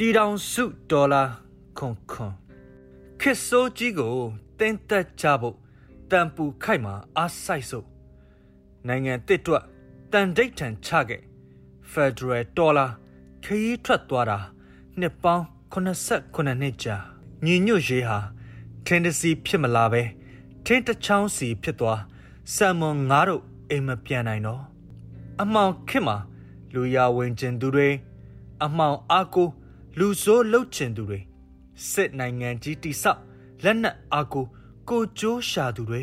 တီတောင်စုဒေါ်လာခွန်ခွန်ခစ်ဆိုးကြီးကိုတင်းတက်ကြဖို့တန်ပူခိုက်မှာအားဆိုင်စို့နိုင်ငံတစ်တွက်တန်ဒိတ်ထန်ချခဲ့ဖက်ဒရယ်ဒေါ်လာခရီးထွက်သွားတာနှစ်ပေါင်း89နှစ်ကြာညီညွတ်ရေးဟာထင်းတစီဖြစ်မလာပဲထင်းတချောင်းစီဖြစ်သွားဆမ်မွန်ငါတို့အိမ်မပြန်နိုင်တော့အမောင်ခင်မှာလူရဝင်ကျင်သူတွေအမောင်အားကို လူဆိုးလှုပ်ချင်သူတွေစစ်နိုင်ငံကြီးတိဆောက်လက်နက်အားကိုကိုကြိုးရှာသူတွေ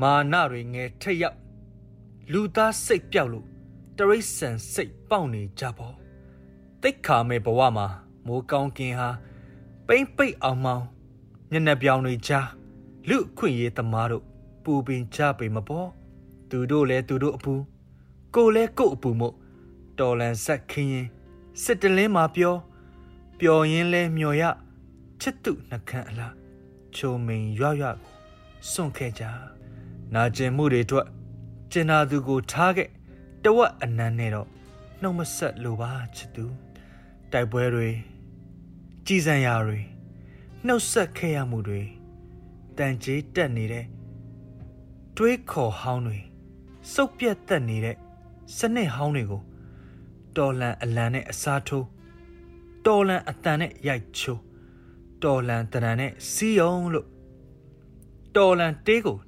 မာနတွေငယ်ထက်ရောက်လူသားစိတ်ပြောက်လို့တရိษံစိတ်ပေါက်နေကြပေါ့တိတ်ခါမဲ့ဘဝမှာမိုးကောင်းကင်ဟာပိမ့်ပိတ်အောင်မောင်းညနေပြောင်တွေကြားလူအခွင့်ရေးသမားတို့ပူပင်ကြပေမပေါ်သူတို့လဲသူတို့အပူကိုလဲကို့အပူမို့တော်လန်ဆက်ခင်းရင်စစ်တလင်းမှာပြော ပျော်ရင်လဲမျော်ရချစ်သူနှခမ်းအလားချုံမိန်ရွရွကိုစွန့်ခဲ့ကြနာကျင်မှုတွေအတွက်ကျင်နာသူကိုထားခဲ့တဝက်အနမ်းနဲ့တော့နှုတ်မဆက်လိုပါချစ်သူတိုက်ပွဲတွေကြည်စံရာတွေနှုတ်ဆက်ခဲ့ရမှုတွေတန်ကြေးတက်နေတဲ့တွေးခေါ်ဟောင်းတွေစုပ်ပြတ်တက်နေတဲ့စနစ်ဟောင်းတွေကိုတော်လန်အလံနဲ့အစားထိုး တော်လန်အတန်နဲ့ရိုက်ချိုးတော်လန်တရံနဲ့စီယုံလို့တော်လန်တေးကို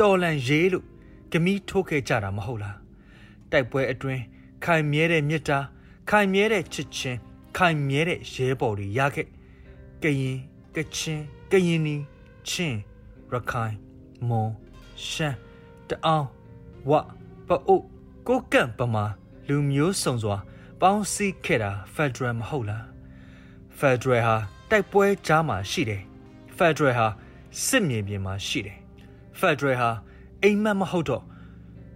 တော်လန်ရေးလို့ဂမီးထိုးခဲ့ကြတာမဟုတ်လားတိုက်ပွဲအတွင်းခိုင်မြဲတဲ့မြစ်တာခိုင်မြဲတဲ့ချစ်ချင်းခိုင်မြဲတဲ့ရဲဘော်တွေရခဲ့ကရင်ကချင်းကရင်နီချင်းရခိုင်မွန်ရှမ်းတအောင်ဝပအုတ်ကိုကန့်ပမာလူမျိုးစုံစွာ ပေါင်းစည်းခဲ့တာဖက်ဒရယ်မဟုတ်လား ဖက်ဒရယ်ဟာတိုက်ပွဲကြားမှာရှိတယ်ဖက်ဒရယ်ဟာစစ်မြေပြင်မှာရှိတယ်ဖက်ဒရယ်ဟာအိမ်မက်မဟုတ်တော့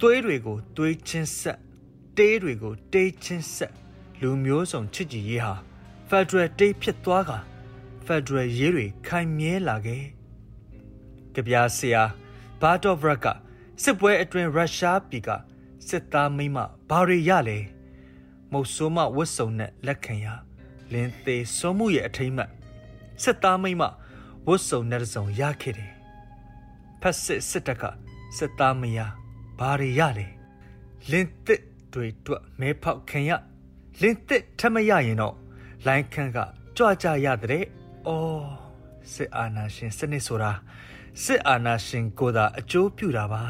သွေးတွေကိုသွေးချင်းဆက်တေးတွေကိုတေးချင်းဆက်လူမျိုးစုံချစ်ကြည်ရေးဟာဖက်ဒရယ်တေးဖြစ်သွားကဖက်ဒရယ်ရေးတွေခိုင်မြဲလာခဲ့ကြပြားဆရာဘာတော့ဗရက်ကစစ်ပွဲအတွင်းရုရှားပြည်ကစစ်သားမိမဘာတွေရလဲမုတ်ဆိုးမဝတ်စုံနဲ့လက်ခံရ လင်းသေးစောမှုရဲ့အထိမ့်မှတ်စစ်သားမိမဝတ်စုံနဲ့စုံရခဲ့တယ်ဖက်စစ်စစ်တပ်ကစစ်သားမယားဘာတွေရလဲလင်းတစ်တွေတွက်မဲဖောက်ခင်ရလင်းတစ်ထမရရင်တော့လိုင်းခန့်ကကြွကြရတဲ့အော်စစ်အာဏာရှင်စနစ်ဆိုတာစစ်အာဏာရှင်ကိုသာအကျိုးပြုတာပါ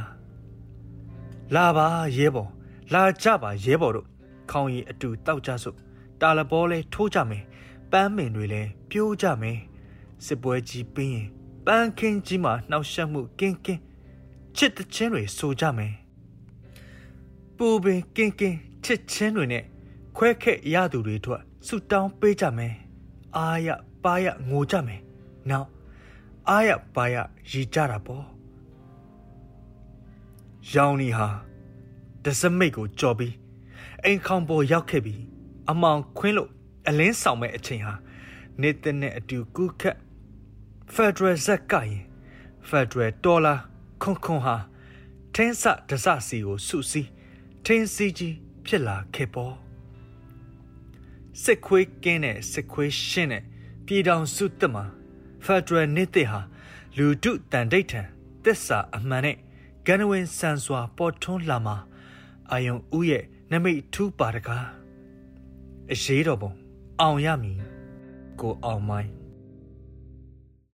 လာပါရဲဘော်လာကြပါရဲဘော်တို့ခေါင်းရည်အတူတောက်ကြစို့ တာလဘောလဲထိုးကြမယ်ပန်းမင်တွေလဲပြိုးကြမယ်စစ်ပွဲကြီးပြီးရင်ပန်းခင်းကြီးမှာနှောက်ယှက်မှုကင်းကင်းချစ်တချင်းတွေဆိုကြမယ်ပူပင်ကင်းကင်းချစ်ချင်းတွေနဲ့ခွဲခက်ရသူတွေအတွက်ဆူတောင်းပေးကြမယ်အာရပါရငိုကြမယ်နောက်အာရပါရရီကြတာပေါ့ရောင်နီဟာတစမိတ်ကိုကြော်ပြီးအိမ်ခေါင်ပေါ်ရောက်ခဲ့ပြီး အမောင်ခွင်းလို့အလင်းဆောင်မဲ့အချိန်ဟာနေတဲ့နဲ့အတူကူးခတ်ဖက်ဒရယ်ဇက်ကရင်ဖက်ဒရယ်ဒေါ်လာခွန်ခွန်ဟာထင်းစဒစစီကိုစုစည်းထင်းစီကြီးဖြစ်လာခဲ့ပေါ်စစ်ခွေးကင်းတဲ့စစ်ခွေးရှင်းတဲ့ပြည်တော်စုတက်မှာဖက်ဒရယ်နေတဲ့ဟာလူတုတန်ဒိတ်ထံသစ္စာအမှန်နဲ့ဂန်ဝင်ဆန်စွာပေါ်ထွန်းလာမှာအာယုံဦးရဲ့နမိတ်ထူးပါတကား အရေးတော်ပုံအောင်ရမည်ကိုအောင်မိုင်း